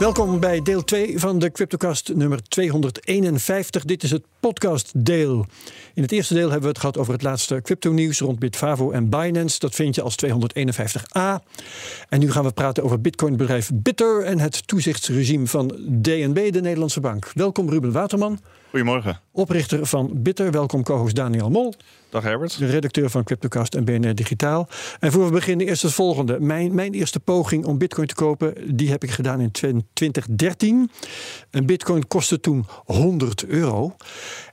Welkom bij deel 2 van de Cryptocast nummer 251. Dit is het podcastdeel. In het eerste deel hebben we het gehad over het laatste crypto-nieuws rond Bitfavo en Binance. Dat vind je als 251a. En nu gaan we praten over Bitcoin-bedrijf Bitter en het toezichtsregime van DNB, de Nederlandse bank. Welkom Ruben Waterman. Goedemorgen. Oprichter van Bitter. Welkom co-host Daniel Mol. Dag Herbert. De redacteur van Cryptocast en BNR Digitaal. En voor we beginnen eerst het volgende. Mijn, mijn eerste poging om bitcoin te kopen, die heb ik gedaan in 2013. Een bitcoin kostte toen 100 euro.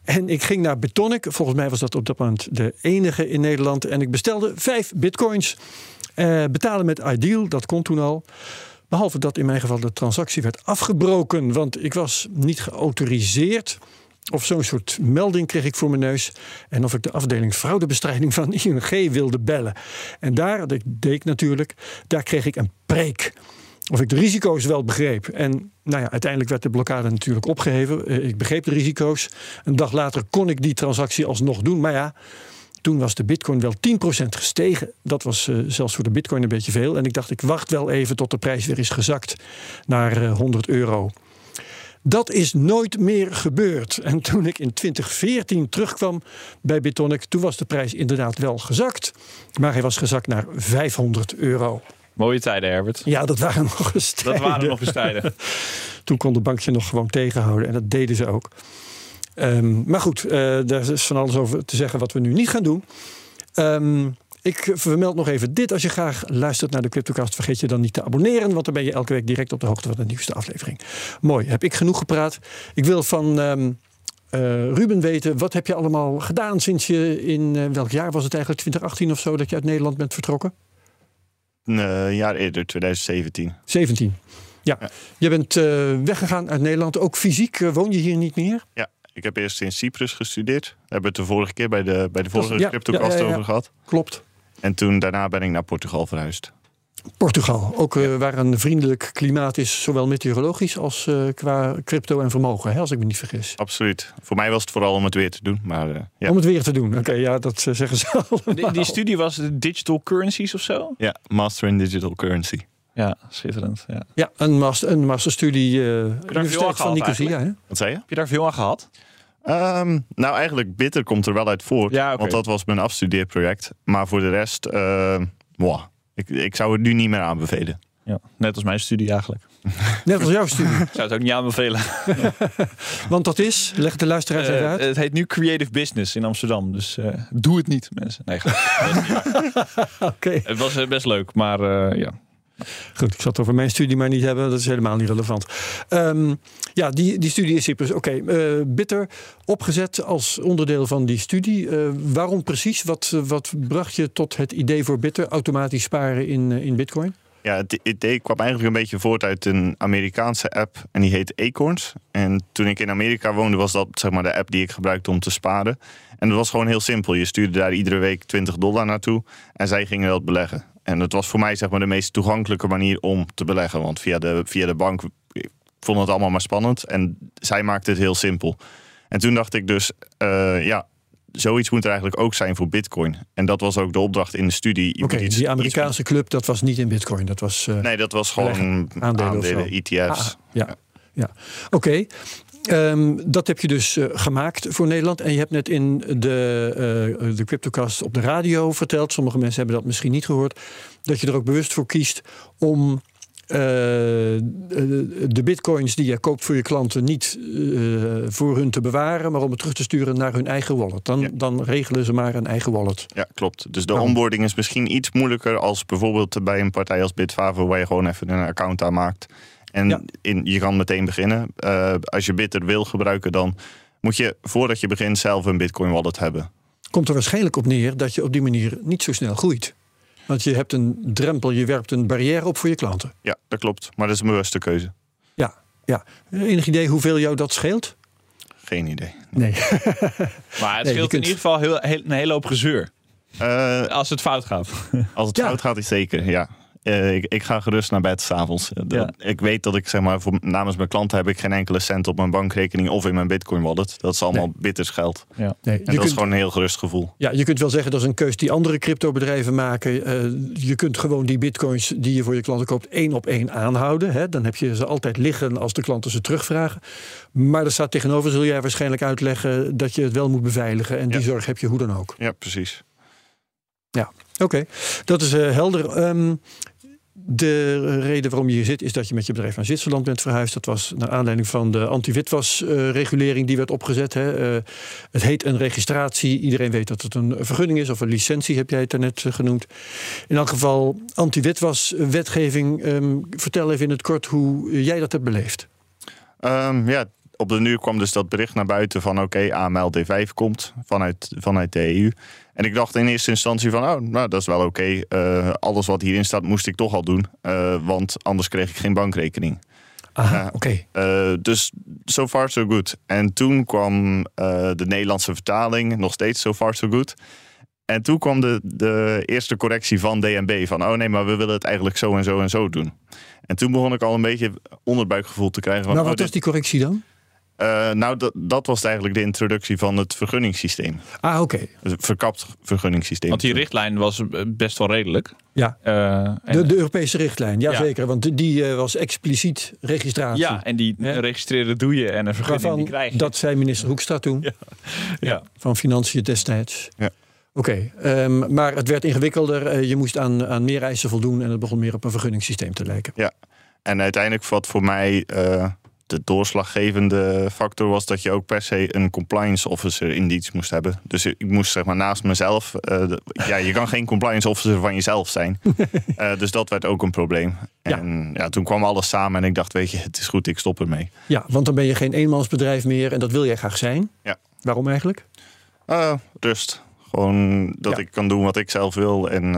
En ik ging naar Bitonic. Volgens mij was dat op dat moment de enige in Nederland. En ik bestelde vijf bitcoins. Eh, betalen met Ideal, dat kon toen al. Behalve dat in mijn geval de transactie werd afgebroken. Want ik was niet geautoriseerd of zo'n soort melding kreeg ik voor mijn neus. En of ik de afdeling fraudebestrijding van ING wilde bellen. En daar, dat deed natuurlijk, daar kreeg ik een preek. Of ik de risico's wel begreep. En nou ja, uiteindelijk werd de blokkade natuurlijk opgeheven. Eh, ik begreep de risico's. Een dag later kon ik die transactie alsnog doen. Maar ja, toen was de bitcoin wel 10% gestegen. Dat was uh, zelfs voor de bitcoin een beetje veel. En ik dacht, ik wacht wel even tot de prijs weer is gezakt naar uh, 100 euro. Dat is nooit meer gebeurd. En toen ik in 2014 terugkwam bij Bitonic, toen was de prijs inderdaad wel gezakt. Maar hij was gezakt naar 500 euro. Mooie tijden, Herbert. Ja, dat waren nog eens tijden. Dat waren nog eens tijden. toen kon de bankje nog gewoon tegenhouden. En dat deden ze ook. Um, maar goed, uh, daar is van alles over te zeggen wat we nu niet gaan doen. Um, ik vermeld nog even dit. Als je graag luistert naar de CryptoCast, vergeet je dan niet te abonneren. Want dan ben je elke week direct op de hoogte van de nieuwste aflevering. Mooi, heb ik genoeg gepraat. Ik wil van um, uh, Ruben weten, wat heb je allemaal gedaan sinds je in, uh, welk jaar was het eigenlijk, 2018 of zo, dat je uit Nederland bent vertrokken? Een uh, jaar eerder, 2017. 17. Ja. ja. Je bent uh, weggegaan uit Nederland, ook fysiek. Woon je hier niet meer? Ja, ik heb eerst in Cyprus gestudeerd. Daar hebben we het de vorige keer bij de, bij de vorige ja, CryptoCast ja, over gehad. Klopt. En toen daarna ben ik naar Portugal verhuisd. Portugal, ook uh, waar een vriendelijk klimaat is, zowel meteorologisch als uh, qua crypto en vermogen, hè, als ik me niet vergis. Absoluut. Voor mij was het vooral om het weer te doen. Maar, uh, ja. Om het weer te doen, oké, okay, ja, dat zeggen ze allemaal. Die, die studie was digital currencies of zo? Ja, master in digital currency. Ja, schitterend. Ja, ja een, master, een masterstudie uh, Universiteit van Nicosia. Hè? Wat zei je? Heb je daar veel aan gehad? Um, nou, eigenlijk Bitter komt er wel uit voort. Ja, okay. Want dat was mijn afstudeerproject. Maar voor de rest, uh, wow, ik, ik zou het nu niet meer aanbevelen. Ja, net als mijn studie eigenlijk. Net als jouw studie. Ik zou het ook niet aanbevelen. Want dat is, leg de luisteraars even uit. Uh, het heet nu Creative Business in Amsterdam. Dus uh, doe het niet, mensen. Nee, Oké. Okay. Het was uh, best leuk, maar ja, Goed, ik zat het over mijn studie maar niet hebben. Dat is helemaal niet relevant. Um, ja, die, die studie is Cyprus. Oké, uh, Bitter opgezet als onderdeel van die studie. Uh, waarom precies? Wat, wat bracht je tot het idee voor Bitter? Automatisch sparen in, uh, in bitcoin? Ja, het kwam eigenlijk een beetje voort uit een Amerikaanse app. En die heet Acorns. En toen ik in Amerika woonde, was dat zeg maar de app die ik gebruikte om te sparen. En dat was gewoon heel simpel. Je stuurde daar iedere week 20 dollar naartoe. En zij gingen dat beleggen. En dat was voor mij zeg maar de meest toegankelijke manier om te beleggen. Want via de, via de bank ik vond het allemaal maar spannend. En zij maakte het heel simpel. En toen dacht ik dus, uh, ja, zoiets moet er eigenlijk ook zijn voor Bitcoin. En dat was ook de opdracht in de studie. Oké, okay, die Amerikaanse iets... club, dat was niet in Bitcoin. Dat was. Uh, nee, dat was gewoon aandelen, aandelen ETF's. Ah, ja, ja. ja. oké. Okay. Um, dat heb je dus uh, gemaakt voor Nederland. En je hebt net in de, uh, de CryptoCast op de radio verteld. Sommige mensen hebben dat misschien niet gehoord. Dat je er ook bewust voor kiest om de bitcoins die je koopt voor je klanten niet voor hun te bewaren, maar om het terug te sturen naar hun eigen wallet. Dan, ja. dan regelen ze maar een eigen wallet. Ja, klopt. Dus de onboarding is misschien iets moeilijker als bijvoorbeeld bij een partij als Bitfavo, waar je gewoon even een account aanmaakt. En ja. in, je kan meteen beginnen. Uh, als je Bitter wil gebruiken, dan moet je voordat je begint zelf een Bitcoin wallet hebben. Komt er waarschijnlijk op neer dat je op die manier niet zo snel groeit. Want je hebt een drempel, je werpt een barrière op voor je klanten. Ja, dat klopt. Maar dat is een bewuste keuze. Ja, ja. Enig idee hoeveel jou dat scheelt? Geen idee. Nee. maar het nee, scheelt in ieder geval heel, heel, een hele hoop gezeur. Eh, Als het fout gaat. als het Ja. fout gaat, is zeker, ja. Eh, ik, ik ga gerust naar bed s'avonds. Uh, Ja. Ik weet dat ik, zeg maar, voor, namens mijn klanten heb ik geen enkele cent op mijn bankrekening of in mijn Bitcoin wallet. Dat is allemaal Nee. bitters geld. Nee, En je, dat is gewoon een heel gerust gevoel. ja, je kunt wel zeggen dat is een keus die andere cryptobedrijven maken. Eh, je kunt gewoon die bitcoins die je voor je klanten koopt één op één aanhouden. Hè. Dan heb je ze altijd liggen als de klanten ze terugvragen. Maar er staat tegenover, zul jij waarschijnlijk uitleggen dat je het wel moet beveiligen. En die Ja. zorg heb je hoe dan ook. Ja, precies. Oké, dat is eh, helder. Ehm, de reden waarom je hier zit is dat je met je bedrijf naar Zwitserland bent verhuisd. Dat was naar aanleiding van de anti-witwasregulering die werd opgezet. Hè. Eh, het heet een registratie. Iedereen weet dat het een vergunning is of een licentie, heb jij het daarnet eh, genoemd. In elk geval anti-witwaswetgeving. Ehm, vertel even in het kort hoe jij dat hebt beleefd. Ehm, ja, op de nu kwam dus dat bericht naar buiten van oké, AML D5 komt vanuit, vanuit de EU. En ik dacht in eerste instantie van, oh, nou, dat is wel oké. Eh, alles wat hierin staat moest ik toch al doen, eh, want anders kreeg ik geen bankrekening. Aha, Ja. oké. Eh, dus so far so good. En toen kwam eh, de Nederlandse vertaling, nog steeds so far so good. En toen kwam de, de eerste correctie van DNB van, oh nee, maar we willen het eigenlijk zo en zo en zo doen. En toen begon ik al een beetje onderbuikgevoel te krijgen. Van, Nou, oh, wat was die correctie dan? Eh, nou, dat, dat was eigenlijk de introductie van het vergunningssysteem. Ah, oké. Het verkapt vergunningssysteem. Want die richtlijn was eh, best wel redelijk. Ja. Eh, en- De, de Europese richtlijn, Ja. jazeker. Want die eh, was expliciet registratie. ja, en die Hè? registreren doe je en een vergunning Waarvan, die krijg je. dat zei minister Hoekstra toen. Ja. Ja. Van Financiën destijds. Ja. Oké, ehm, maar het werd ingewikkelder. Je moest aan, aan meer eisen voldoen. En het begon meer op een vergunningssysteem te lijken. En uiteindelijk wat voor mij eh, de doorslaggevende factor was dat je ook per se een compliance officer in dienst moest hebben. Dus ik moest zeg maar naast mezelf, eh, de- ja, je kan geen compliance officer van jezelf zijn. Eh, dus dat werd ook een probleem. En ja, toen kwam alles samen en ik dacht, weet je, het is goed, ik stop ermee. Ja, want dan ben je geen eenmansbedrijf meer. En dat wil jij graag zijn. Ja. Waarom eigenlijk? Eh, rust. Gewoon dat Ja. ik kan doen wat ik zelf wil. En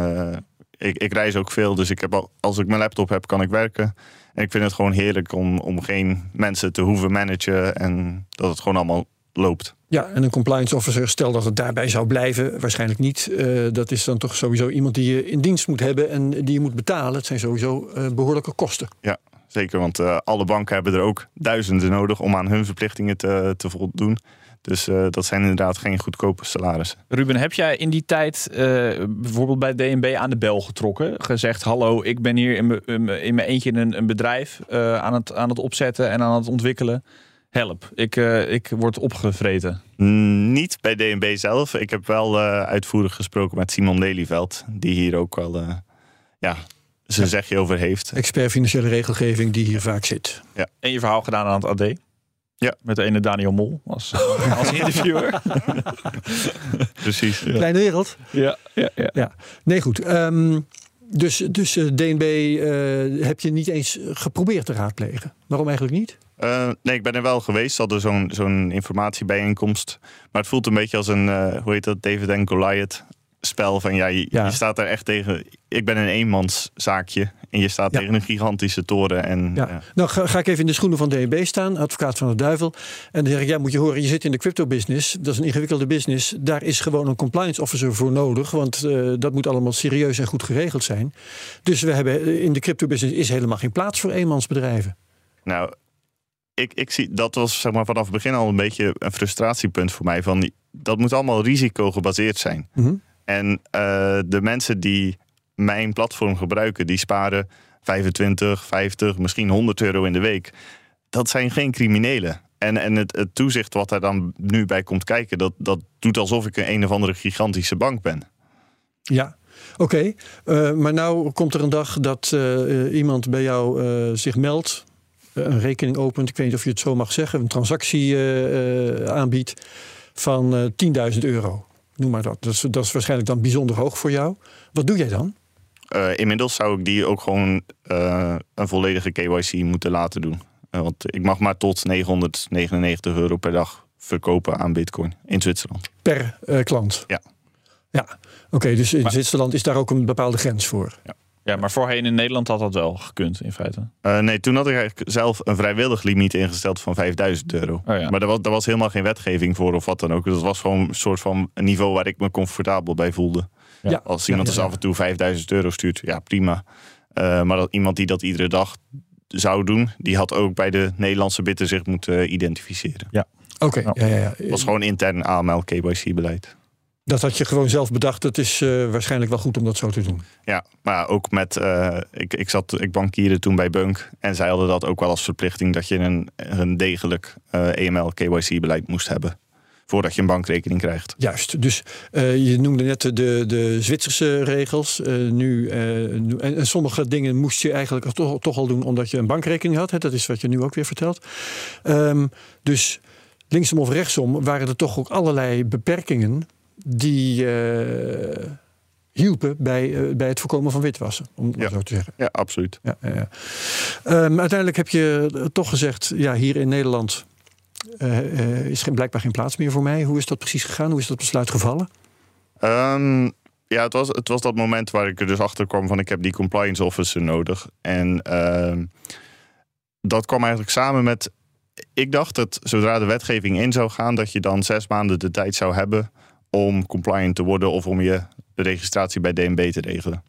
ik, ik reis ook veel, dus ik heb al, als ik mijn laptop heb, kan ik werken. Ik vind het gewoon heerlijk om, om geen mensen te hoeven managen en dat het gewoon allemaal loopt. Ja, en een compliance officer, stel dat het daarbij zou blijven, waarschijnlijk niet. Eh, dat is dan toch sowieso iemand die je in dienst moet hebben en die je moet betalen. Het zijn sowieso eh, behoorlijke kosten. Zeker, want eh, alle banken hebben er ook duizenden nodig om aan hun verplichtingen te, te voldoen. Dus eh, dat zijn inderdaad geen goedkope salarissen. Ruben, heb jij in die tijd eh, bijvoorbeeld bij DNB aan de bel getrokken? Gezegd, hallo, ik ben hier in mijn- eentje een, een bedrijf eh, aan, het, aan het opzetten en aan het ontwikkelen. Help, ik, eh, ik word opgevreten. Mm, Niet bij DNB zelf. Ik heb wel eh, uitvoerig gesproken met Simon Lelyveld, die hier ook wel eh, ja, zijn zegje over heeft. Expert financiële regelgeving die hier vaak zit. En je verhaal gedaan aan het AD? Ja. Met de ene Daniel Mol als, als interviewer. Precies. Kleine wereld. ja, ja, ja. Ja, nee goed. Ehm, dus dus eh, DNB eh, heb je niet eens geprobeerd te raadplegen. Waarom eigenlijk niet? Eh, nee, ik ben er wel geweest. Ze hadden zo'n zo'n informatiebijeenkomst. Maar het voelt een beetje als een, eh, hoe heet dat, David en Goliath spel. Van ja je, Ja. je staat er echt tegen. Ik ben een eenmanszaakje. En je staat Ja. tegen een gigantische toren. En, Ja. ja. Nou ga, ga ik even in de schoenen van DNB staan, advocaat van de duivel. En dan zeg ik, ja moet je horen, je zit in de crypto business. Dat is een ingewikkelde business. Daar is gewoon een compliance officer voor nodig. Want eh, dat moet allemaal serieus en goed geregeld zijn. Dus we hebben eh, in de crypto business is helemaal geen plaats voor eenmansbedrijven. Nou, ik, ik zie, dat was zeg maar, vanaf het begin al een beetje een frustratiepunt voor mij. Van, dat moet allemaal risicogebaseerd zijn. Mhm. En eh, de mensen die mijn platform gebruiken, die sparen 25, 50, misschien 100 euro in de week. Dat zijn geen criminelen. En, en het, toezicht wat er dan nu bij komt kijken, dat, dat doet alsof ik een, een of andere gigantische bank ben. Ja, oké. Eh, maar nou komt er een dag dat eh, iemand bij jou zich meldt, een rekening opent, ik weet niet of je het zo mag zeggen, een transactie aanbiedt van eh 10.000 euro. Noem maar dat. Dat is, dat is waarschijnlijk dan bijzonder hoog voor jou. Wat doe jij dan? Eh, inmiddels zou ik die ook gewoon eh, een volledige KYC moeten laten doen. Eh, want ik mag maar tot 999 euro per dag verkopen aan Bitcoin in Zwitserland. Per klant? Ja. Ja, oké. dus in Maar- Zwitserland is daar ook een bepaalde grens voor. Ja, Ja, maar voorheen in Nederland had dat wel gekund in feite. Eh, nee, toen had ik eigenlijk zelf een vrijwillig limiet ingesteld van 5000 euro. Oh ja. Maar daar was, daar was helemaal geen wetgeving voor of wat dan ook. Dus dat was gewoon een soort van niveau waar ik me comfortabel bij voelde. Ja. Als iemand Ja, dus ja, af en toe 5000 euro stuurt, ja prima. Eh, maar dat iemand die dat iedere dag zou doen, die had ook bij de Nederlandse bitter zich moeten identificeren. Oké, Ja. ja, ja, ja. Het was gewoon intern AML KYC-beleid. Dat had je gewoon zelf bedacht. Het is eh, waarschijnlijk wel goed om dat zo te doen. Ja, maar ook met. eh, ik, ik, zat, ik bankierde toen bij Bunk. En zij hadden dat ook wel als verplichting dat je een, een degelijk eh EML KYC-beleid moest hebben. Voordat je een bankrekening krijgt. Juist. Dus eh, je noemde net de, de Zwitserse regels. Eh, nu, eh, nu- en, en sommige dingen moest je eigenlijk toch, toch al doen omdat je een bankrekening had. Hè? Dat is wat je nu ook weer vertelt. Ehm, dus linksom of rechtsom waren er toch ook allerlei beperkingen die eh, hielpen bij, eh, bij het voorkomen van witwassen. Om Ja. zo te zeggen. Ja, absoluut. Ja, ja, ja. Ehm, uiteindelijk heb je toch gezegd, ja, hier in Nederland eh, is geen, blijkbaar geen plaats meer voor mij. Hoe is dat precies gegaan? Hoe is dat besluit gevallen? Ehm, ja, het was, het was dat moment waar ik er dus achter kwam van ik heb die compliance officer nodig. En ehm, dat kwam eigenlijk samen met. Ik dacht dat zodra de wetgeving in zou gaan, dat je dan zes maanden de tijd zou hebben om compliant te worden of om je registratie bij DNB te regelen.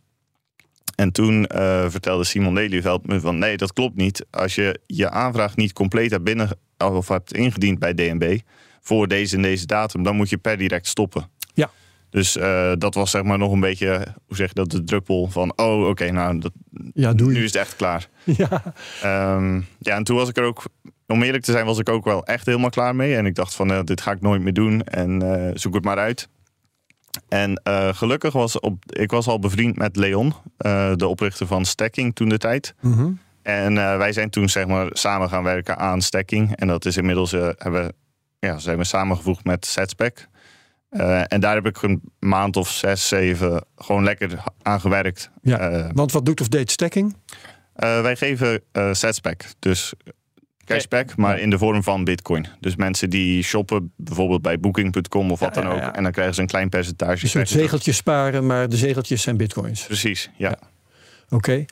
En toen eh, vertelde Simon Lelyveld me van nee, dat klopt niet. Als je je aanvraag niet compleet hebt binnen of hebt ingediend bij DNB voor deze en deze datum, dan moet je per direct stoppen. Ja. Dus eh, dat was zeg maar nog een beetje, hoe zeg je dat, de druppel van oh oké, nou dat, Ja, nu is het echt klaar. Ja, Ehm, ja, en toen was ik er ook, om eerlijk te zijn, was ik ook wel echt helemaal klaar mee. En ik dacht van, eh, dit ga ik nooit meer doen en eh, zoek het maar uit. En eh, gelukkig was op, ik was al bevriend met Leon, de oprichter van Stacking toen de tijd. Mhm. En wij zijn toen zeg maar samen gaan werken aan Stacking. En dat is inmiddels, hebben, we- ja, zijn we samengevoegd met Setspec. Eh, en daar heb ik een maand of zes, zeven gewoon lekker aan gewerkt. Ja. Want wat doet of deed stacking? wij geven setspec, dus cashback, maar in de vorm van bitcoin. Dus mensen die shoppen bijvoorbeeld bij booking.com of wat Ja, dan ook. ja. En dan krijgen ze een klein percentage. Een soort zegeltjes sparen, maar de zegeltjes zijn bitcoins. Precies, ja. Oké.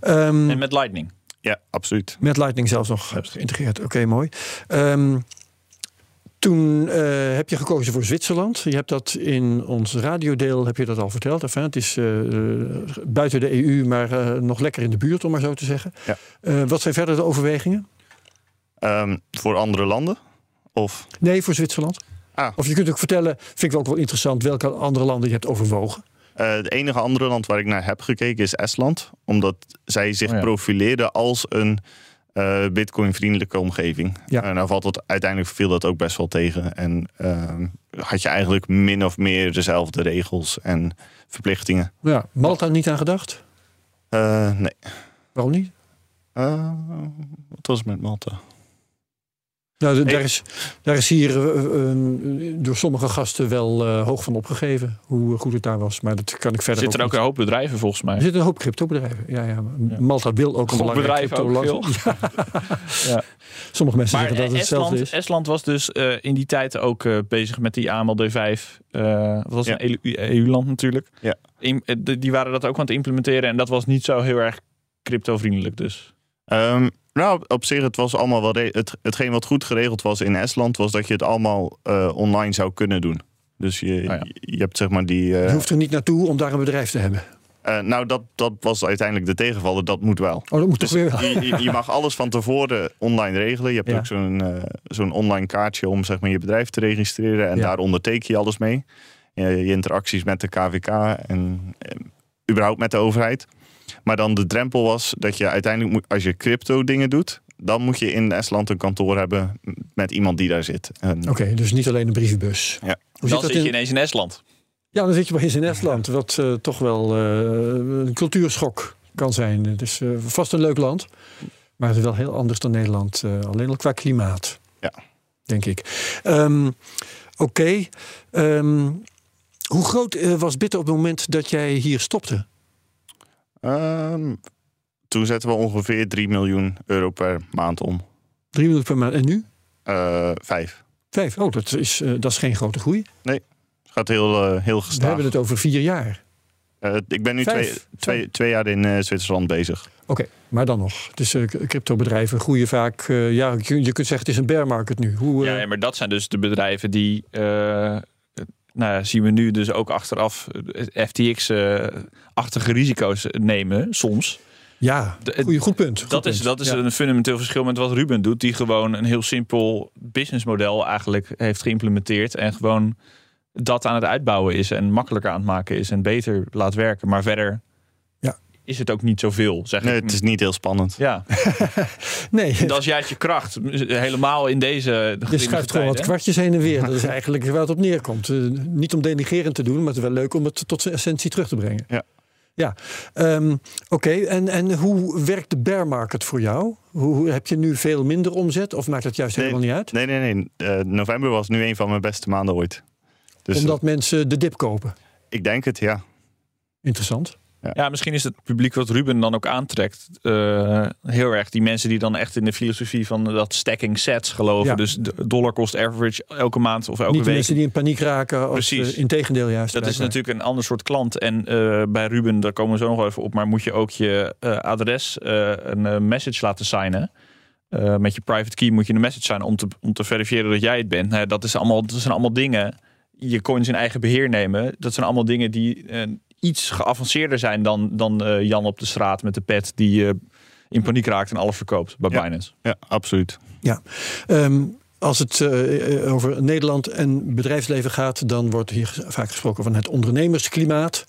Ehm, En met Lightning. Ja, absoluut. met Lightning zelfs nog Absoluut. geïntegreerd. Oké, mooi. Ehm, toen eh, heb je gekozen voor Zwitserland. Je hebt dat in ons radiodeel heb je dat al verteld. Enfin, het is eh, eh, buiten de EU, maar eh, nog lekker in de buurt, om maar zo te zeggen. Ja. Eh, wat zijn verder de overwegingen? Ehm, voor andere landen? Of? Nee, voor Zwitserland. Ah. Of je kunt ook vertellen, vind ik ook wel interessant, welke andere landen je hebt overwogen. Eh, het enige andere land waar ik naar heb gekeken is Estland. Omdat zij zich Oh ja. profileerden als een eh, bitcoin-vriendelijke omgeving. Ja. En nou valt het, uiteindelijk viel dat ook best wel tegen. En ehm, had je eigenlijk min of meer dezelfde regels en verplichtingen. Ja, Malta niet aan gedacht? Eh, nee. Waarom niet? Wat was het met Malta? Nou, daar, is, daar is hier eh, eh, door sommige gasten wel eh, hoog van opgegeven. Hoe goed het daar was. Maar dat kan ik Er verder zitten ook niet. een hoop bedrijven volgens mij. Er zitten een hoop cryptobedrijven. Ja, ja. Malta wil ook een belangrijk ook cryptoland. veel. Ja. Sommige mensen Maar zeggen dat het hetzelfde Estland, is. Estland was dus eh, in die tijd ook eh, bezig met die AML D5. eh dat was Ja. een EU-land natuurlijk. Ja. In- de- die waren dat ook aan het implementeren. En dat was niet zo heel erg crypto-vriendelijk dus. Ehm, nou, op zich, het was allemaal wel. Het, hetgeen wat goed geregeld was in Estland, was dat je het allemaal eh, online zou kunnen doen. Dus je, ja. je, hebt zeg maar die. eh, Je hoeft er niet naartoe om daar een bedrijf te hebben. eh, nou, dat, dat was uiteindelijk de tegenvaller. Dat moet wel. Oh, dat moet toch weer wel. Je, mag alles van tevoren online regelen. Je hebt Ja. ook zo'n eh, zo'n online kaartje om zeg maar, je bedrijf te registreren. En Ja. daar onderteken je alles mee. Je, je interacties met de KVK en überhaupt met de overheid. Maar dan de drempel was dat je uiteindelijk, moet, als je crypto dingen doet... dan moet je in Estland een kantoor hebben met iemand die daar zit. En, Oké, dus niet alleen een brievenbus. Ja. Hoe Dan zit dat zit je in? ineens in Estland. Ja, dan zit je maar eens in Estland. Wat eh, toch wel eh, een cultuurschok kan zijn. Het is eh, vast een leuk land. Maar het is wel heel anders dan Nederland. eh, alleen al qua klimaat. Ja. Denk ik. Ehm, Oké. Ehm, hoe groot was Bitter op het moment dat jij hier stopte? Ehm, toen zetten we ongeveer 3 miljoen euro per maand om. 3 miljoen per maand. En nu? Eh, vijf. Vijf. Oh, dat is, eh, dat is geen grote groei. Het gaat heel, eh, heel We gestaag. hebben het over vier jaar. Eh, ik ben nu Vijf? twee, twee, twee jaar in eh, Zwitserland bezig. Oké, maar dan nog. Dus eh, cryptobedrijven groeien vaak. eh, ja, je, je kunt zeggen het is een bear market nu. Hoe, Ja, maar dat zijn dus de bedrijven die, eh, nou zien we nu dus ook achteraf FTX-achtige risico's nemen soms. ja goeie, goed punt. goed Dat is, dat is Ja. een fundamenteel verschil met wat Ruben doet, die gewoon een heel simpel businessmodel eigenlijk heeft geïmplementeerd en gewoon dat aan het uitbouwen is en makkelijker aan het maken is en beter laat werken. Maar verder. Is het ook niet zoveel, zeg Nee, ik. het is niet heel spannend. Ja, Nee, dat is juist je kracht. Helemaal in deze je schuift gewoon wat kwartjes heen en weer. Dat is eigenlijk waar het op neerkomt. Eh, niet om denigerend te doen, maar het is wel leuk om het tot zijn essentie terug te brengen. Ja. Ja, Ehm, oké. En, en hoe werkt de bear market voor jou? Hoe, hoe- heb je nu veel minder omzet of maakt het juist Nee, helemaal niet uit? Nee, nee, nee. Eh, november was nu een van mijn beste maanden ooit. Dus Omdat mensen de dip kopen. ik denk het, ja. Interessant. Ja, misschien is het publiek wat Ruben dan ook aantrekt eh, heel erg die mensen die dan echt in de filosofie van dat stacking sets geloven. Ja. Dus dollar cost average elke maand of elke niet week. mensen die in paniek raken. Of, Precies. eh, integendeel juist. Dat is natuurlijk een ander soort klant. En eh, bij Ruben, daar komen we zo nog wel even op, maar moet je ook je adres een message laten signen. Met je private key moet je een message signen om te, om te verifiëren dat jij het bent. Nou, dat, is allemaal, dat zijn allemaal dingen. Je coins in eigen beheer nemen. Dat zijn allemaal dingen die iets geavanceerder zijn dan, dan eh, Jan op de straat met de pet die eh, in paniek raakt en alles verkoopt bij Ja. Binance. Ja, absoluut. Ehm, als het eh, over Nederland en bedrijfsleven gaat, dan wordt hier vaak gesproken van het ondernemersklimaat.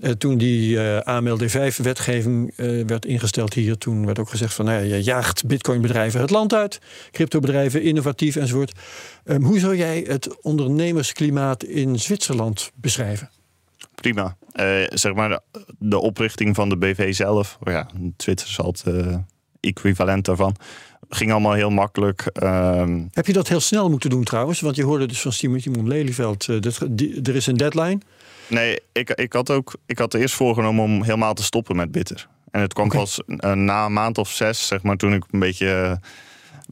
Eh, toen die eh AMLD5-wetgeving eh, werd ingesteld hier, toen werd ook gezegd van nou ja, je jaagt bitcoinbedrijven het land uit, cryptobedrijven, innovatief enzovoort. Ehm, hoe zou jij het ondernemersklimaat in Zwitserland beschrijven? Prima. Eh, zeg maar de, de oprichting van de BV zelf, oh ja, Twitter zal het eh, equivalent daarvan, ging allemaal heel makkelijk. Ehm, Heb je dat heel snel moeten doen trouwens? Want je hoorde dus van Simon, Lelyveld, eh, er is een deadline. nee, ik, ik had ook, ik had eerst voorgenomen om helemaal te stoppen met Bitter. En het kwam pas na een maand of zes, zeg maar, toen ik een beetje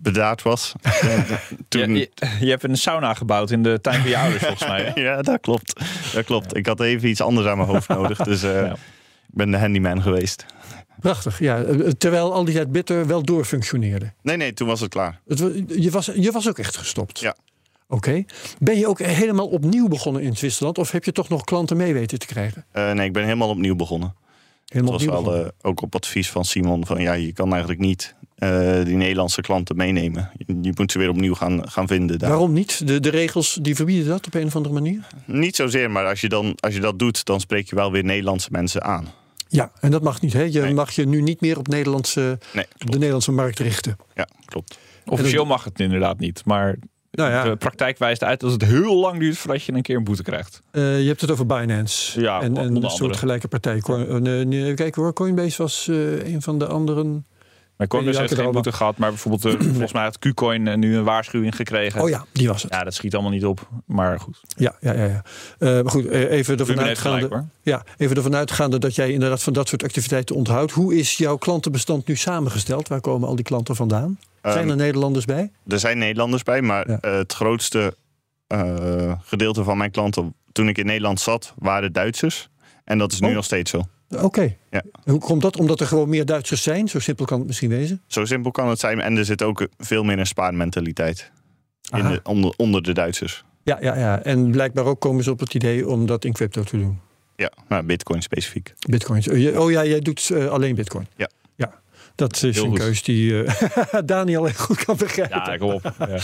bedaard was. toen, Je, je, je hebt een sauna gebouwd in de tuin van je ouders volgens mij. hè? Ja, dat klopt. Dat klopt. Ik had even iets anders aan mijn hoofd nodig. Dus eh, Ja. ik ben de handyman geweest. Prachtig, ja. eh, Terwijl al die tijd Bitter wel doorfunctioneerde. Nee, nee, toen was het klaar. Het, je, was, je was ook echt gestopt. Ja. Oké. Ben je ook helemaal opnieuw begonnen in Zwitserland? Of heb je toch nog klanten mee weten te krijgen? Eh, nee, ik ben helemaal opnieuw begonnen. Het Helemaal was opnieuw wel begonnen. eh, ook op advies van Simon van ja, je kan eigenlijk niet eh, die Nederlandse klanten meenemen. Je, moet ze weer opnieuw gaan, gaan vinden. Daar. Waarom niet? De, de regels die verbieden dat op een of andere manier? Niet zozeer, maar als je, dan, als je dat doet, dan spreek je wel weer Nederlandse mensen aan. Ja, en dat mag niet. Hè? Je Nee. mag je nu niet meer op, Nederlandse, Nee, op de. Nederlandse markt richten. Ja, klopt. Officieel mag het inderdaad niet, maar Nou ja, de praktijk wijst uit dat het heel lang duurt voordat je een keer een boete krijgt. eh, je hebt het over Binance. Ja, en, een soort gelijke partij. Coin- eh, nee, nee, even kijken hoor. Coinbase was eh, een van de anderen. Maar Coinbase Ja, heeft geen boete gehad, maar bijvoorbeeld eh, volgens mij had Qcoin eh, nu een waarschuwing gekregen. Oh ja, die was het. Ja, dat schiet allemaal niet op, maar goed. Ja, ja, ja. ja. Eh, maar goed, even ervan gelijk uitgaande. Ja, even ervan uitgaande dat jij inderdaad van dat soort activiteiten onthoudt. Hoe is jouw klantenbestand nu samengesteld? Waar komen al die klanten vandaan? Zijn Ehm, er Nederlanders bij? Er zijn Nederlanders bij, maar Ja. het grootste eh, gedeelte van mijn klanten toen ik in Nederland zat, waren Duitsers. En dat is nu Oh. nog steeds zo. Oké. Ja. Hoe komt dat? Omdat er gewoon meer Duitsers zijn? Zo simpel kan het misschien wezen. Zo simpel kan het zijn. En er zit ook veel meer een spaarmentaliteit in de, onder, onder de Duitsers. Ja, ja, ja. En blijkbaar ook komen ze op het idee om dat in crypto te doen. Ja, nou, bitcoin specifiek. Bitcoins. Oh, Oh ja, jij doet eh, alleen bitcoin. Ja. Dat is Heel een goed. keus die eh, Daniel heel goed kan begrijpen. Ja, kom op. Ja.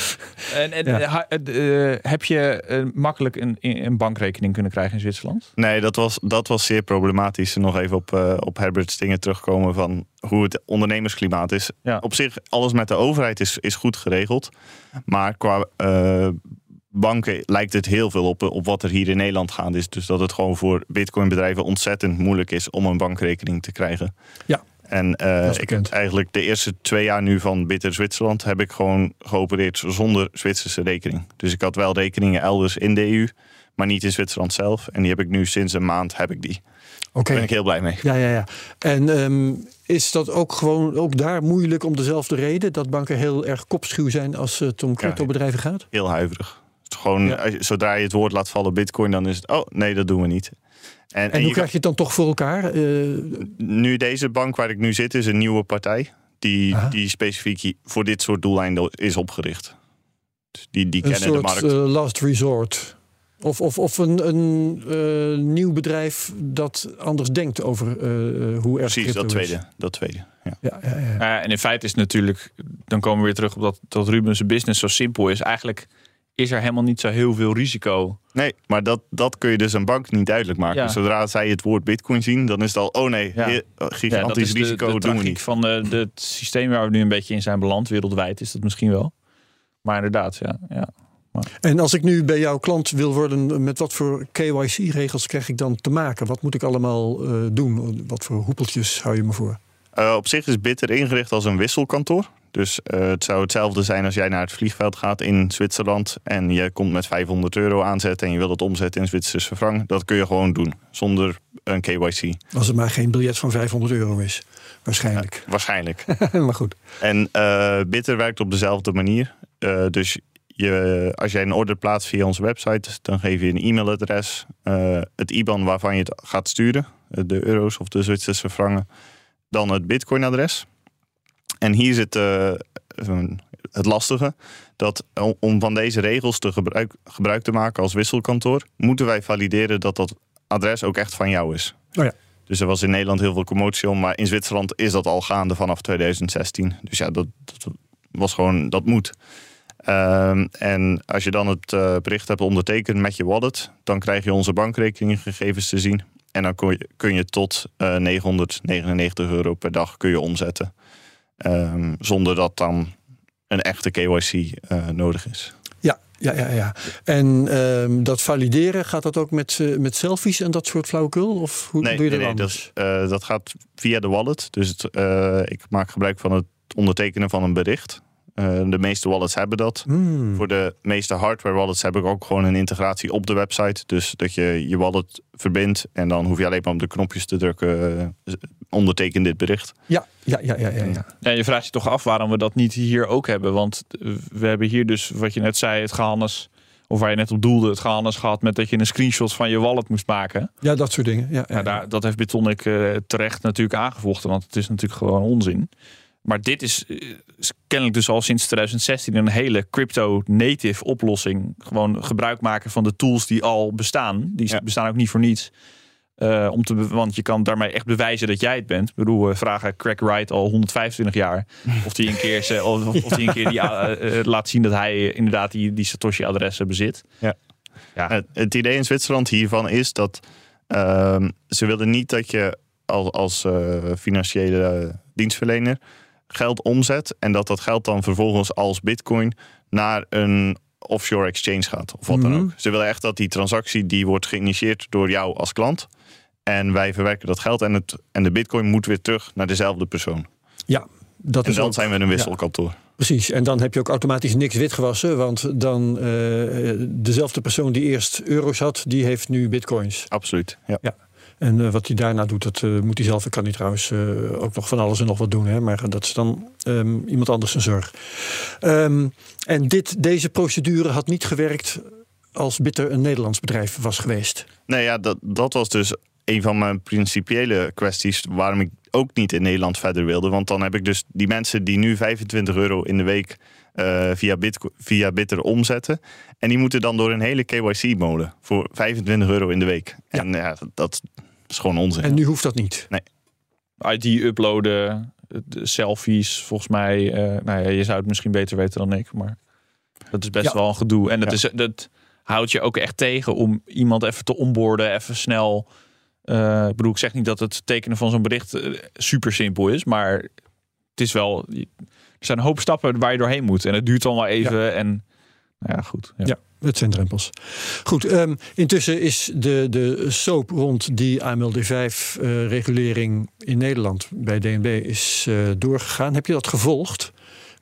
En, en Ja. eh, ha- eh, heb je makkelijk een, een bankrekening kunnen krijgen in Zwitserland? Nee, dat was, dat was zeer problematisch. Nog even op, op Herbert's dingen terugkomen van hoe het ondernemersklimaat is. Ja. Op zich, alles met de overheid is, is goed geregeld. Maar qua eh, banken lijkt het heel veel op, op wat er hier in Nederland gaande is. Dus dat het gewoon voor bitcoinbedrijven ontzettend moeilijk is om een bankrekening te krijgen. Ja, En eh, ik, eigenlijk de eerste twee jaar nu van Bitter Zwitserland heb ik gewoon geopereerd zonder Zwitserse rekening. Dus ik had wel rekeningen elders in de EU, maar niet in Zwitserland zelf. En die heb ik nu sinds een maand heb ik die. Oké. Daar ben ik heel blij mee. Ja, ja, ja. En ehm, is dat ook gewoon ook daar moeilijk om dezelfde reden? Dat banken heel erg kopschuw zijn als het om cryptobedrijven gaat? Heel huiverig. Gewoon, Ja. je- zodra je het woord laat vallen bitcoin, dan is het, oh nee, dat doen we niet. En, En, en hoe je krijg je het dan toch voor elkaar? Eh, nu deze bank waar ik nu zit is een nieuwe partij. Die, Aha. die specifiek voor dit soort doeleinden is opgericht. Dus die, die een kennen de markt. eh, last resort. Of, of, of een, een eh, nieuw bedrijf dat anders denkt over eh, hoe erg Precies, dat is. tweede. Dat tweede ja. Ja, ja, ja. Ja, en in feite is natuurlijk, dan komen we weer terug op dat, dat Ruben's business zo simpel is. Eigenlijk is er helemaal niet zo heel veel risico. Nee, maar dat, dat kun je dus een bank niet duidelijk maken. Ja. Zodra zij het woord bitcoin zien, dan is het al... oh nee, Ja. he- gigantisch de, risico de doen we niet. van de, de, het systeem waar we nu een beetje in zijn beland, wereldwijd is dat misschien wel. Maar inderdaad, ja. ja. En als ik nu bij jouw klant wil worden, met wat voor KYC-regels krijg ik dan te maken? Wat moet ik allemaal eh, doen? Wat voor hoepeltjes hou je me voor? Eh, op zich is Bitter ingericht als een wisselkantoor. Dus eh, het zou hetzelfde zijn als jij naar het vliegveld gaat in Zwitserland en je komt met 500 euro aanzetten en je wilt het omzetten in Zwitserse frank. Dat kun je gewoon doen zonder een KYC. Als het maar geen biljet van 500 euro is. Waarschijnlijk. Waarschijnlijk. maar goed. En eh, Bitter werkt op dezelfde manier. Dus je, als jij een order plaatst via onze website, dan geef je een e-mailadres, het IBAN waarvan je het gaat sturen, de euro's of de Zwitserse frangen, dan het Bitcoin-adres. En hier zit eh, het lastige, dat om- van deze regels te gebruik, gebruik te maken als wisselkantoor, moeten wij valideren dat dat adres ook echt van jou is. Oh ja. Dus er was in Nederland heel veel commotie om, maar in Zwitserland is dat al gaande vanaf 2016. Dus ja, dat, dat was gewoon, dat moet. Ehm, en als je dan het eh, bericht hebt ondertekend met je wallet, dan krijg je onze bankrekeninggegevens te zien. En dan kun je, kun je tot eh 999 euro per dag kun je omzetten. Ehm, zonder dat dan een echte KYC eh, nodig is. Ja, ja, ja. ja. En ehm, dat valideren, gaat dat ook met, eh, met selfies en dat soort flauwekul? Of hoe Nee, doe je dat nee, nee, dat, anders? eh, dat gaat via de wallet. Dus het, ik maak gebruik van het ondertekenen van een bericht. Eh, de meeste wallets hebben dat. Hmm. Voor de meeste hardware wallets heb ik ook gewoon een integratie op de website. Dus dat je je wallet verbindt en dan hoef je alleen maar op de knopjes te drukken. eh, onderteken dit bericht. Ja, ja, ja, ja, ja, ja. Ja, je vraagt je toch af waarom we dat niet hier ook hebben. Want eh, we hebben hier dus, wat je net zei, het gehannes. Of waar je net op doelde, het gehannes gehad met dat je een screenshot van je wallet moest maken. Ja, dat soort dingen. Ja, ja, Ja, daar, dat heeft Bitonic eh, terecht natuurlijk aangevochten, want het is natuurlijk gewoon onzin. Maar dit is, eh, is kennelijk dus al sinds 2016 een hele crypto-native oplossing. Gewoon gebruik maken van de tools die al bestaan. Die Ja. bestaan ook niet voor niets. Eh, om te, want je kan daarmee echt bewijzen dat jij het bent. Ik bedoel, we vragen Craig Wright al 125 jaar. Of die een keer, ze- of, of die een keer die, eh, laat zien dat hij inderdaad die, die Satoshi-adressen bezit. Ja. Ja. Het, het idee in Zwitserland hiervan is dat ehm, ze willen niet dat je als, als financiële dienstverlener geld omzet en dat dat geld dan vervolgens als bitcoin naar een offshore exchange gaat of wat dan Mhm. ook. Ze willen echt dat die transactie die wordt geïnitieerd door jou als klant en wij verwerken dat geld en, het, en de bitcoin moet weer terug naar dezelfde persoon. Ja, dat En is dan ook- zijn we een wisselkantoor. Precies, en dan heb je ook automatisch niks witgewassen. Want dan eh, dezelfde persoon die eerst euro's had, die heeft nu bitcoins. Absoluut. Ja. En eh, wat hij daarna doet, dat eh, moet hij zelf. Ik kan hij trouwens eh, ook nog van alles en nog wat doen. Hè, maar dat is dan ehm, iemand anders zijn zorg. Ehm, en dit, deze procedure had niet gewerkt als Bitter een Nederlands bedrijf was geweest. Nee, ja, dat, dat was dus een van mijn principiële kwesties waarom ik ook niet in Nederland verder wilde. Want dan heb ik dus die mensen die nu 25 euro in de week via, Bitco- via Bitter omzetten. En die moeten dan door een hele KYC-molen voor 25 euro in de week. En ja, dat, dat is gewoon onzin. En nu hoeft dat niet. ID uploaden, de selfies, volgens mij. eh, nou ja, je zou het misschien beter weten dan ik, maar dat is best Ja. wel een gedoe. En dat, Ja. is, dat houdt je ook echt tegen om iemand even te onboorden, even snel. eh, ik bedoel, ik zeg niet dat het tekenen van zo'n bericht eh, super simpel is, maar het is wel. Er zijn een hoop stappen waar je doorheen moet. En het duurt dan wel even. En nou ja, goed. Ja. Ja. Het zijn drempels. Goed, ehm, intussen is de, de soap rond die AMLD5-regulering in Nederland bij DNB is eh, doorgegaan. Heb je dat gevolgd?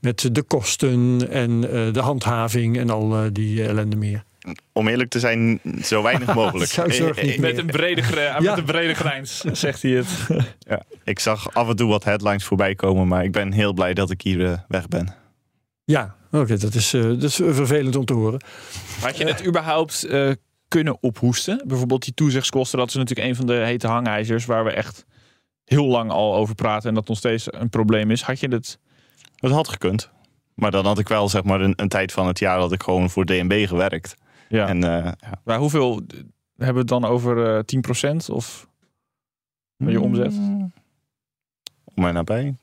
Met de kosten en eh, de handhaving en al eh, die ellende meer. Om eerlijk te zijn, zo weinig mogelijk. Met een brede, Ja. met een brede grijns, zegt hij het. ja, ik zag af en toe wat headlines voorbij komen, maar ik ben heel blij dat ik hier eh, weg ben. Ja, oké, dat, is, eh, dat is vervelend om te horen. Had je het überhaupt eh, kunnen ophoesten? Bijvoorbeeld die toezichtskosten, dat is natuurlijk een van de hete hangijzers waar we echt heel lang al over praten en dat nog steeds een probleem is. Had je het? Dat had gekund. Maar dan had ik wel zeg maar een, een tijd van het jaar dat ik gewoon voor DNB gewerkt. Ja. En eh, ja. Maar hoeveel hebben we het dan over eh 10% of van je omzet? Om mij nabij.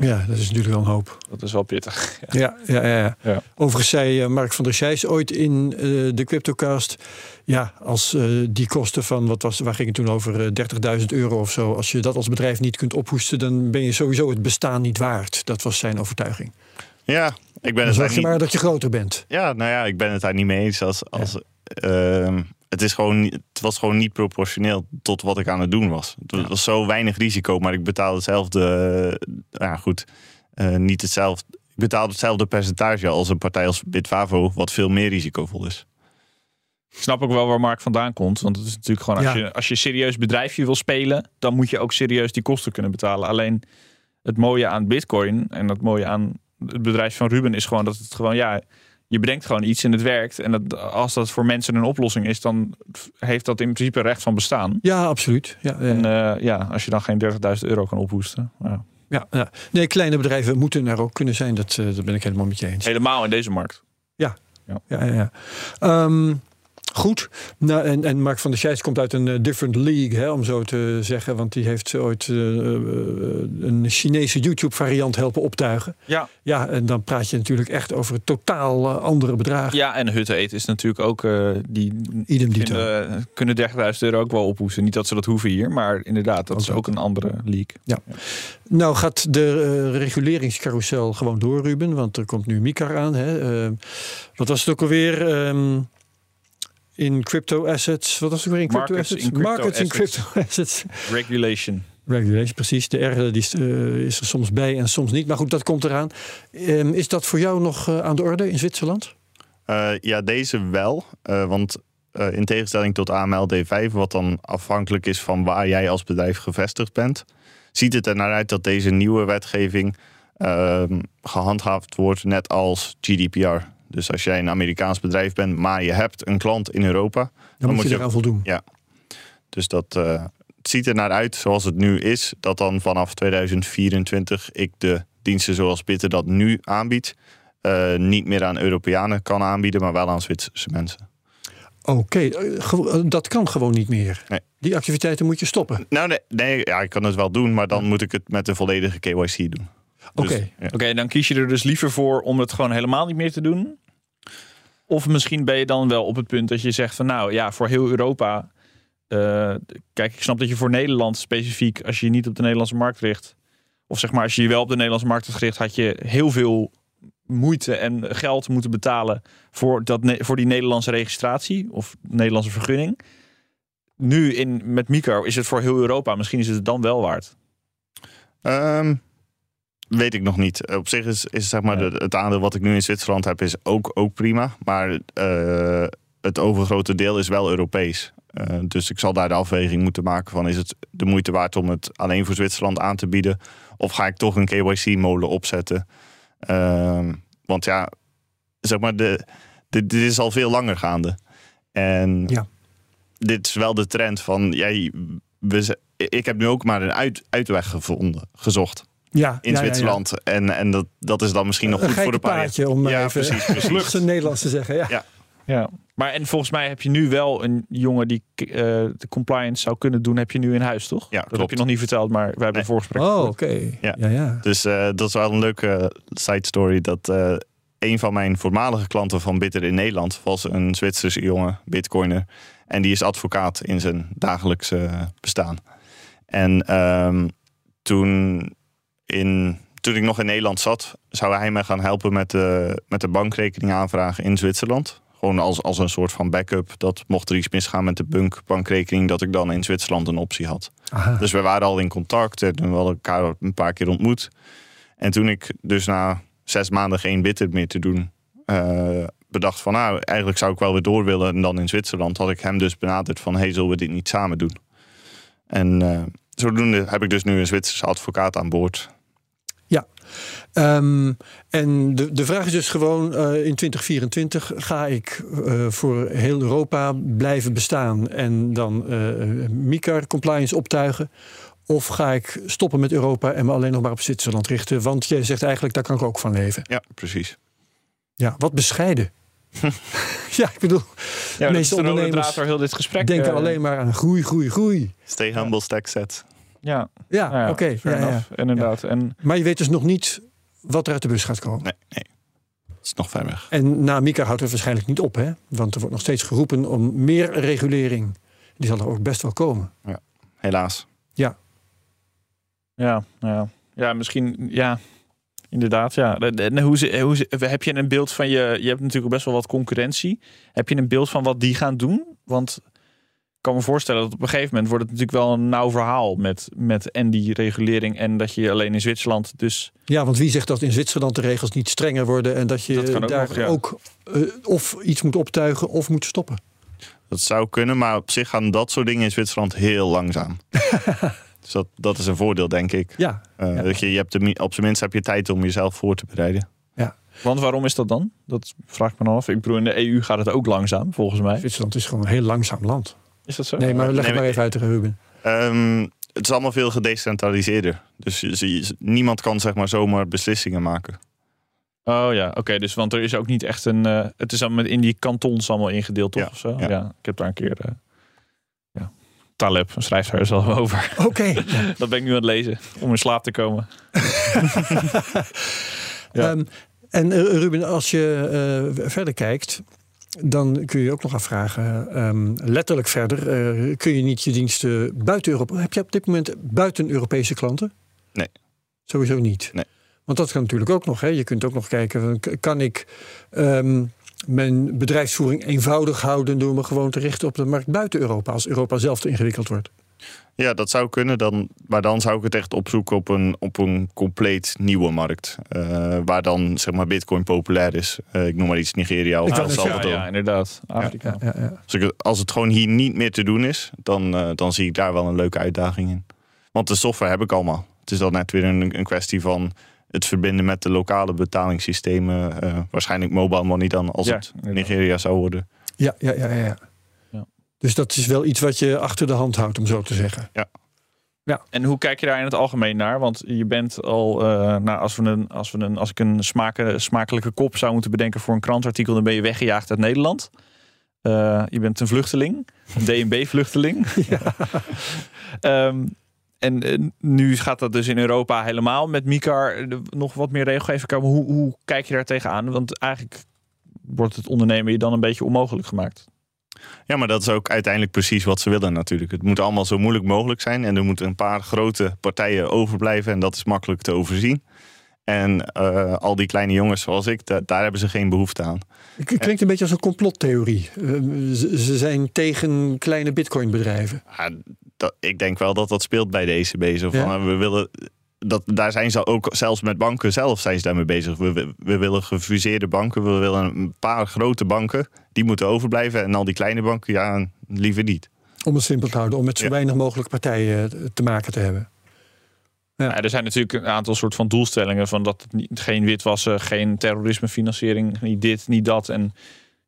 Ja, dat is natuurlijk wel een hoop. Dat is wel pittig. Ja, ja, ja. ja. Ja. Overigens zei eh, Mark van der Scheijs ooit in eh, de Cryptocast... ja, als eh, die kosten van, wat was, waar ging het toen over, eh, 30.000 euro of zo... als je dat als bedrijf niet kunt ophoesten... dan ben je sowieso het bestaan niet waard. Dat was zijn overtuiging. Ja, ik ben Dan het zorg je niet. maar dat je groter bent. Ja, nou ja, ik ben het daar niet mee eens. Als, als, ehm, het, is gewoon, het was gewoon niet proportioneel tot wat ik aan het doen was. Het was zo weinig risico, maar ik betaalde hetzelfde. eh, ja, goed. eh, niet hetzelfde. Ik betaalde hetzelfde percentage als een partij als Bitfavo, wat veel meer risicovol is. Ik snap ook wel waar Mark vandaan komt. Want het is natuurlijk gewoon, als, Ja. je, als je serieus bedrijfje wil spelen, dan moet je ook serieus die kosten kunnen betalen. Alleen het mooie aan Bitcoin en het mooie aan het bedrijf van Ruben is gewoon dat het gewoon, ja, je bedenkt gewoon iets en het werkt. En dat, als dat voor mensen een oplossing is, dan heeft dat in principe recht van bestaan. Ja, absoluut. Ja, ja. En eh, ja, als je dan geen 30.000 euro kan ophoesten. Ja. ja, ja. Nee, kleine bedrijven moeten er ook kunnen zijn. Dat, eh, dat ben ik helemaal met je eens. Helemaal in deze markt. Ja, ja, ja. Ehm, goed. Nou, en, en Mark van der Scheijs komt uit een eh, different league, hè, om zo te zeggen. Want die heeft ooit eh, eh, een Chinese YouTube-variant helpen optuigen. Ja. Ja, en dan praat je natuurlijk echt over totaal eh, andere bedragen. ja, en Hutte Eet is natuurlijk ook, eh, die Idem dito. vinden, kunnen 30.000 euro ook wel ophoesten. Niet dat ze dat hoeven hier, maar inderdaad, dat Ook is ook een andere league. Nou gaat de eh, reguleringscarousel gewoon door, Ruben. Want er komt nu MICAR aan. Hè. Wat was het ook alweer? Ehm, in crypto assets. Wat was het ook weer in crypto Markets assets? in crypto Markets in assets. crypto assets. Regulation. Regulation, precies. De R die is, eh, is er soms bij en soms niet. Maar goed, dat komt eraan. Ehm, is dat voor jou nog eh, aan de orde in Zwitserland? Eh, ja, deze wel. Eh, want eh, in tegenstelling tot AML D5, wat dan afhankelijk is van waar jij als bedrijf gevestigd bent, ziet het er naar uit dat deze nieuwe wetgeving ehm, gehandhaafd wordt net als GDPR. Dus als jij een Amerikaans bedrijf bent, maar je hebt een klant in Europa, Dan, moet moet je je- eraan voldoen. dus dat eh, het ziet er naar uit zoals het nu is, dat dan vanaf 2024 ik de diensten zoals Bitter dat nu aanbiedt, eh, niet meer aan Europeanen kan aanbieden, maar wel aan Zwitserse mensen. Oké, eh, dat kan gewoon niet meer. Nee. Die activiteiten moet je stoppen. Nou, nee, nee ja, ik kan het wel doen, maar dan moet ik het met de volledige KYC doen. Dus, Oké. ja. Oké, dan kies je er dus liever voor om het gewoon helemaal niet meer te doen. Of misschien ben je dan wel op het punt dat je zegt van nou ja, voor heel Europa. eh, kijk, ik snap dat je voor Nederland specifiek, als je je niet op de Nederlandse markt richt. Of zeg maar, als je je wel op de Nederlandse markt had gericht, had je heel veel moeite en geld moeten betalen voor, dat, ne- voor die Nederlandse registratie of Nederlandse vergunning. Nu in, met Micro is het voor heel Europa. Misschien is het dan wel waard. Ehm, weet ik nog niet. Op zich is, is zeg maar Ja. de- het aandeel wat ik nu in Zwitserland heb, is ook, ook prima. Maar eh, het overgrote deel is wel Europees. Eh, dus ik zal daar de afweging moeten maken van is het de moeite waard om het alleen voor Zwitserland aan te bieden? Of ga ik toch een KYC-molen opzetten? Ehm, want ja, zeg maar, de, dit, dit is al veel langer gaande. En Ja. dit is wel de trend van, jij, we, ik heb nu ook maar een uit, uitweg gevonden, gezocht Ja, in ja, ja, ja. Zwitserland. En, en dat, dat is dan misschien nog Een goed voor de paar paadje om Ja, even precies, precies. zijn Nederlands te zeggen. Ja. Ja. Ja. Maar en volgens mij heb je nu wel een jongen die eh, de compliance zou kunnen doen, heb je nu in huis, toch? Ja, dat klopt. heb je nog niet verteld, maar we hebben Nee. een voorgesprek. Oh, oké. Ja. Ja, ja. Dus eh, dat is wel een leuke side story. Dat eh, een van mijn voormalige klanten van Bitter in Nederland was een Zwitserse jongen, bitcoiner. En die is advocaat in zijn dagelijkse bestaan. En ehm, toen, in, toen ik nog in Nederland zat, zou hij me gaan helpen met de, met de bankrekening aanvragen in Zwitserland. Gewoon als, als een soort van backup. Dat mocht er iets misgaan met de bunk bankrekening, dat ik dan in Zwitserland een optie had. Aha. Dus we waren al in contact en we hadden elkaar een paar keer ontmoet. En toen ik dus na zes maanden geen bitter meer te doen, eh, bedacht van nou, eigenlijk zou ik wel weer door willen. En dan in Zwitserland had ik hem dus benaderd van hey, zullen we dit niet samen doen? En eh, zodoende heb ik dus nu een Zwitserse advocaat aan boord. Ehm, en de, de vraag is dus gewoon eh, in 2024 ga ik eh, voor heel Europa blijven bestaan en dan eh MICAR compliance optuigen? Of ga ik stoppen met Europa en me alleen nog maar op Zwitserland richten? Want jij zegt eigenlijk, daar kan ik ook van leven. Ja, precies. Ja, wat bescheiden. ja, ik bedoel, Ja, de meeste ondernemers heel dit gesprek. denken eh, alleen maar aan groei, groei, groei. Stay humble, stack set. Ja, Ja, nou ja, oké. fair ja, ja. inderdaad. En Maar je weet dus nog niet wat er uit de bus gaat komen. Nee, nee. Dat is nog ver weg. En na Mika houdt het waarschijnlijk niet op, hè? Want er wordt nog steeds geroepen om meer regulering. Die zal er ook best wel komen. Helaas. Ja, Ja, nou ja. ja, misschien, ja, inderdaad. Ja. En hoe, ze- hoe, ze- heb je een beeld van je? Je hebt natuurlijk best wel wat concurrentie. Heb je een beeld van wat die gaan doen? Want kan me voorstellen dat op een gegeven moment wordt het natuurlijk wel een nauw verhaal met, met en die regulering en dat je alleen in Zwitserland dus ja, want wie zegt dat in Zwitserland de regels niet strenger worden en dat je Dat ook daar nog, ja. ook eh, of iets moet optuigen of moet stoppen? Dat zou kunnen, maar op zich gaan dat soort dingen in Zwitserland heel langzaam. dus dat, dat is een voordeel, denk ik. Ja, Eh, Ja. dat je, je hebt de, op zijn minst heb je tijd om jezelf voor te bereiden. Want waarom is dat dan? Dat vraag ik me dan af. Ik bedoel, in de EU gaat het ook langzaam, volgens mij. Zwitserland is gewoon een heel langzaam land. Is dat zo? Nee, maar leg nee, het maar even uit, Ruben. Ehm, het is allemaal veel gedecentraliseerder. Dus je- je- niemand kan zeg maar zomaar beslissingen maken. Oh ja, oké. dus want er is ook niet echt een. eh, het is allemaal in die kantons allemaal ingedeeld, toch? Ja, of zo? ja. Ja. ik heb daar een keer. eh, ja. Taleb schrijft daar zelf over. Oké. Dat ben ik nu aan het lezen om in slaap te komen. Ja. Ehm, en eh, Ruben, als je eh, verder kijkt, dan kun je je ook nog afvragen, ehm, letterlijk verder, eh, kun je niet je diensten buiten Europa... Heb je op dit moment buiten Europese klanten? Nee. Sowieso niet? Nee. Want dat kan natuurlijk ook nog. Hè? Je kunt ook nog kijken, kan ik ehm, mijn bedrijfsvoering eenvoudig houden... door me gewoon te richten op de markt buiten Europa... als Europa zelf te ingewikkeld wordt? Ja, dat zou kunnen. Dan, maar dan zou ik het echt opzoeken op een, op een compleet nieuwe markt. Eh, waar dan zeg maar bitcoin populair is. Eh, ik noem maar iets Nigeria of El ja, Salvador. ja, inderdaad. Afrika. Ja, ja. Als, ik, het- als het gewoon hier niet meer te doen is, dan, eh, dan zie ik daar wel een leuke uitdaging in. Want de software heb ik allemaal. Het is dan net weer een, een kwestie van het verbinden met de lokale betalingssystemen. eh, waarschijnlijk mobile money dan, als Ja, het. Nigeria zou worden. Ja, ja, ja, ja. Ja. Dus dat is wel iets wat je achter de hand houdt, om zo te zeggen. En hoe kijk je daar in het algemeen naar? Want je bent al, eh, nou, als, we een, als, we een, als ik een smakelijke kop zou moeten bedenken voor een krantartikel, dan ben je weggejaagd uit Nederland. Eh, je bent een vluchteling, een DNB-vluchteling. Ehm, en eh, nu gaat dat dus in Europa helemaal met MICAR nog wat meer regelgeving komen. Hoe, hoe kijk je daar tegenaan? Want eigenlijk wordt het ondernemen je dan een beetje onmogelijk gemaakt. Ja, maar dat is ook uiteindelijk precies wat ze willen natuurlijk. Het moet allemaal zo moeilijk mogelijk zijn. En er moeten een paar grote partijen overblijven. En dat is makkelijk te overzien. En eh, al die kleine jongens zoals ik, da- daar hebben ze geen behoefte aan. Het klinkt een beetje als een complottheorie. Eh, ze, zijn tegen kleine bitcoinbedrijven. Ja, dat, ik denk wel dat dat speelt bij de ECB. Zo van, Ja. eh, we willen, dat, daar zijn ze ook, zelfs met banken zelf zijn ze daarmee bezig. We, we, we willen gefuseerde banken. We willen een paar grote banken. Die moeten overblijven. En al die kleine banken, ja, liever niet. Om het simpel te houden, om met zo Ja. weinig mogelijk partijen eh, te maken te hebben. Ja. Ja, er zijn natuurlijk een aantal soort van doelstellingen van dat het niet, geen witwassen, geen terrorismefinanciering, niet dit, niet dat. En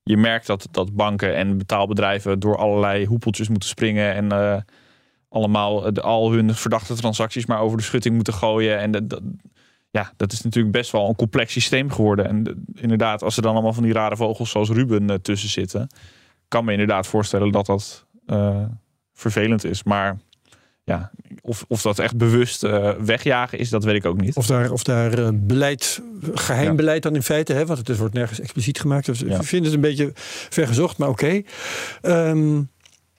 je merkt dat, dat banken en betaalbedrijven door allerlei hoepeltjes moeten springen en eh, allemaal de, al hun verdachte transacties maar over de schutting moeten gooien. En dat- ja, dat is natuurlijk best wel een complex systeem geworden. En de- inderdaad, als er dan allemaal van die rare vogels zoals Ruben eh, tussen zitten, kan me inderdaad voorstellen dat dat eh, vervelend is. Maar ja, of, of dat echt bewust eh, wegjagen is, dat weet ik ook niet. Of daar, of daar beleid, geheim Ja. beleid dan in feite, hè, want het wordt nergens expliciet gemaakt. Dus Ja. Ik vind het een beetje vergezocht, maar oké. Ehm,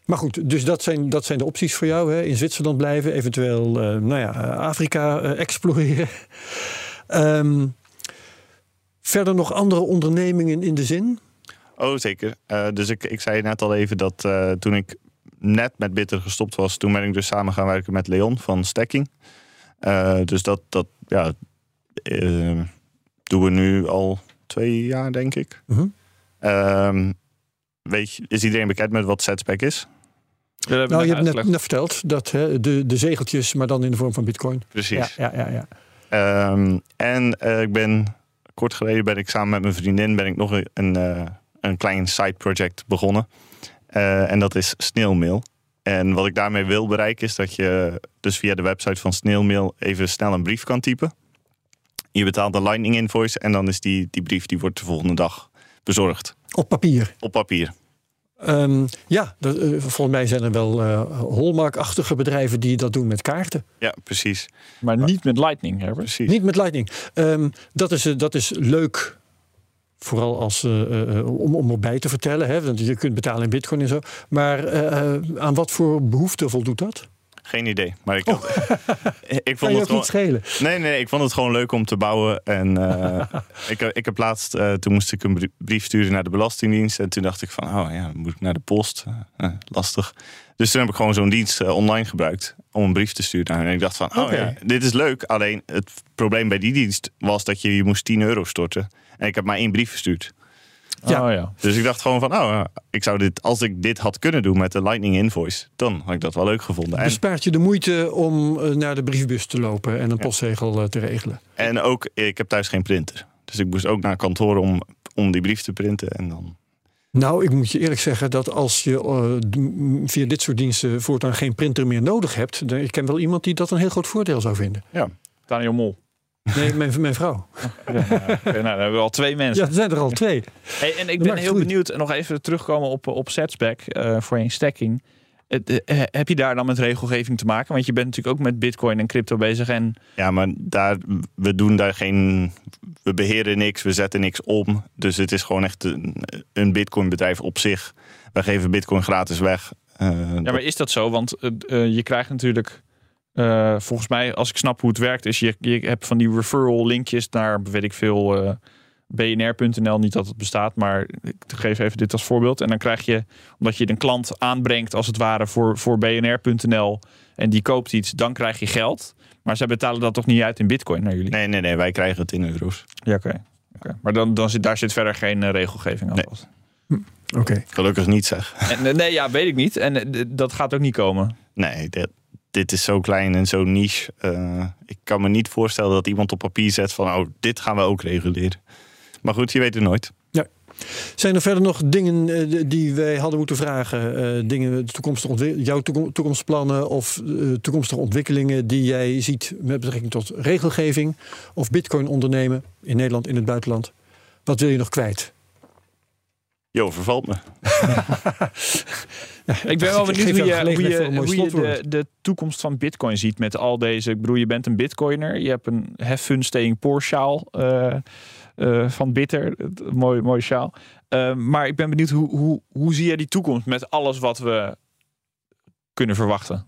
maar goed, dus dat zijn, dat zijn de opties voor jou. Hè. In Zwitserland blijven, eventueel eh, nou ja, eh, Afrika eh, exploreren. Ehm, verder nog andere ondernemingen in de zin? Oh, zeker. Dus ik, ik zei net al even dat toen ik net met Bitter gestopt was, toen ben ik dus samen gaan werken met Leon van Stacking. Dus dat, dat ja, eh, doen we nu al twee jaar, denk ik. Mhm. Ehm, weet je, is iedereen bekend met wat Setspec is? Dat Nou, je hebt net, net verteld dat hè, de, de zegeltjes, maar dan in de vorm van bitcoin. Precies. Ja, ja, ja, ja. Ehm, en eh, ik ben kort geleden ben ik samen met mijn vriendin ben ik nog een, een, eh, een klein side project begonnen. Eh, en dat is Snailmail. En wat ik daarmee wil bereiken is dat je dus via de website van Snailmail even snel een brief kan typen. Je betaalt een Lightning invoice en dan is die, die brief die wordt de volgende dag bezorgd. Op papier. Op papier. Ehm, ja, dat, eh, volgens mij zijn er wel uh, Hallmark-achtige bedrijven die dat doen met kaarten. Ja, precies. Maar niet met Lightning, Herbert. precies. Niet met Lightning. Um, dat, is, uh, dat is leuk. Vooral als, uh, om, om erbij te vertellen. Hè, want je kunt betalen in bitcoin en zo. Maar aan wat voor behoefte voldoet dat? Geen idee. Maar ik, had, oh. ik vond kan je het gewoon, niet schelen. Nee, nee, ik vond het gewoon leuk om te bouwen. En uh, ik, ik heb laatst, uh, toen moest ik een brief sturen naar de Belastingdienst. En toen dacht ik van, oh ja, moet ik naar de post? Uh, lastig. Dus toen heb ik gewoon zo'n dienst online gebruikt om een brief te sturen. En ik dacht van, oh okay. ja, dit is leuk. Alleen het probleem bij die dienst was dat je, je moest 10 euro storten. En ik heb maar één brief verstuurd. Ja. Oh, ja. Dus ik dacht gewoon van, oh, ik zou dit, als ik dit had kunnen doen met de Lightning Invoice, dan had ik dat wel leuk gevonden. Bespaart je de moeite om naar de briefbus te lopen en een postzegel te regelen. En ook, ik heb thuis geen printer. Dus ik moest ook naar kantoor om, om die brief te printen en dan... Nou, ik moet je eerlijk zeggen dat als je uh, via dit soort diensten voortaan geen printer meer nodig hebt, dan, ik ken wel iemand die dat een heel groot voordeel zou vinden. Ja. Daniel Mol. Nee, mijn, mijn vrouw. Ja, nou, okay, nou, dan hebben we al twee mensen. Ja, er zijn er al twee. Hey, en ik ben heel goed. benieuwd, nog even terugkomen op, op Setsback uh, voor een stacking. Uh, heb je daar dan met regelgeving te maken? Want je bent natuurlijk ook met bitcoin en crypto bezig. En... Ja, maar daar, we doen daar geen... We beheren niks, we zetten niks om. Dus het is gewoon echt een, een bitcoin bedrijf op zich. Wij geven bitcoin gratis weg. Uh, ja, maar is dat zo? Want je krijgt natuurlijk... Uh, volgens mij, als ik snap hoe het werkt, is je, je hebt van die referral linkjes naar, weet ik veel, uh, bnr.nl. Niet dat het bestaat, maar ik geef even dit als voorbeeld. En dan krijg je, omdat je een klant aanbrengt, als het ware, voor, voor bnr.nl en die koopt iets, dan krijg je geld. Maar zij betalen dat toch niet uit in bitcoin naar jullie? Nee, nee, nee, wij krijgen het in euro's. Ja, oké. Okay. Okay. Maar dan, dan zit, daar zit verder geen uh, regelgeving aan vast. Nee. Oké. Okay. Gelukkig niet zeg. En, nee, ja, weet ik niet. En dat gaat ook niet komen. Nee, dit, dit is zo klein en zo niche. Uh, ik kan me niet voorstellen dat iemand op papier zet van, oh, dit gaan we ook reguleren. Maar goed, je weet het nooit. Ja. Zijn er verder nog dingen uh, die wij hadden moeten vragen? Uh, dingen, toekomstige jouw toekomstplannen of toekomstige ontwikkelingen die jij ziet met betrekking tot regelgeving of bitcoin ondernemen in Nederland, in het buitenland? Wat wil je nog kwijt? Jo, vervalt me. ja, ik ben wel benieuwd hoe je, hoe je, hoe je de, de, toekomst van Bitcoin ziet met al deze. Ik bedoel, je bent een Bitcoiner, je hebt een Have Fun Staying Poor sjaal uh, uh, van Bitter, mooi, mooi sjaal. Uh, maar ik ben benieuwd hoe, hoe, hoe zie je die toekomst met alles wat we kunnen verwachten?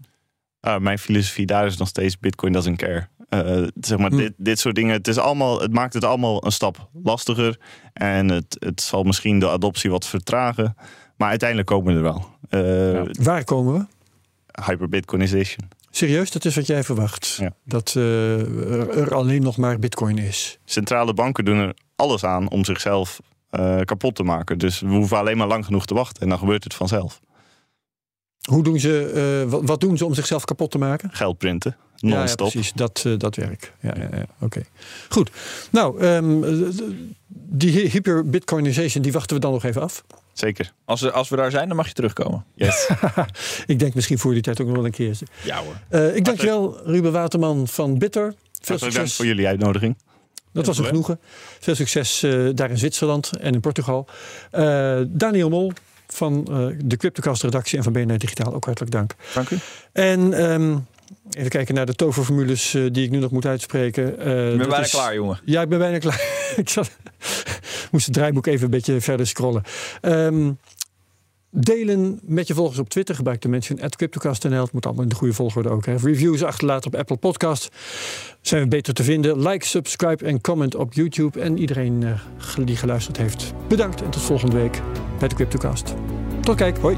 Ah, mijn filosofie daar is nog steeds Bitcoin doesn't care. Uh, zeg maar, hm. dit, dit soort dingen. Het, is allemaal, het maakt het allemaal een stap lastiger. En het, het zal misschien de adoptie wat vertragen. Maar uiteindelijk komen we er wel. Uh, ja. Waar komen we? Hyperbitcoinization. Serieus, dat is wat jij verwacht? Ja. Dat uh, er alleen nog maar bitcoin is? Centrale banken doen er alles aan om zichzelf kapot te maken. Dus we hoeven alleen maar lang genoeg te wachten. En dan gebeurt het vanzelf. Hoe doen ze, uh, wat doen ze om zichzelf kapot te maken? Geld printen. Ja, ja, precies. Dat, uh, dat werk. Ja, ja, ja. oké. Okay. Goed. Nou, um, die hyper-bitcoinization, die wachten we dan nog even af. Zeker. Als we, als we daar zijn, dan mag je terugkomen. Yes. ik denk misschien voor die tijd ook nog wel een keer. Ja hoor. Uh, ik dank je wel, Ruben Waterman van Bitter. Veel succes. dank voor jullie uitnodiging. Dat was een genoegen. Veel succes uh, daar in Zwitserland en in Portugal. Uh, Daniel Mol van uh, de Cryptocast-redactie en van BNR Digitaal ook hartelijk dank. Dank u. En um, even kijken naar de toverformules uh, die ik nu nog moet uitspreken. Uh, ik ben bijna is... klaar, jongen. Ja, ik ben bijna klaar. ik zat... moest het draaiboek even een beetje verder scrollen. Um, Delen met je volgers op Twitter. Gebruik de at CryptoCast.nl. Het moet allemaal in de goede volgorde ook. Reviews achterlaten op Apple Podcast. Zijn we beter te vinden. Like, subscribe en comment op YouTube. En iedereen uh, die geluisterd heeft, bedankt. En tot volgende week bij de CryptoCast. Tot kijk. Hoi.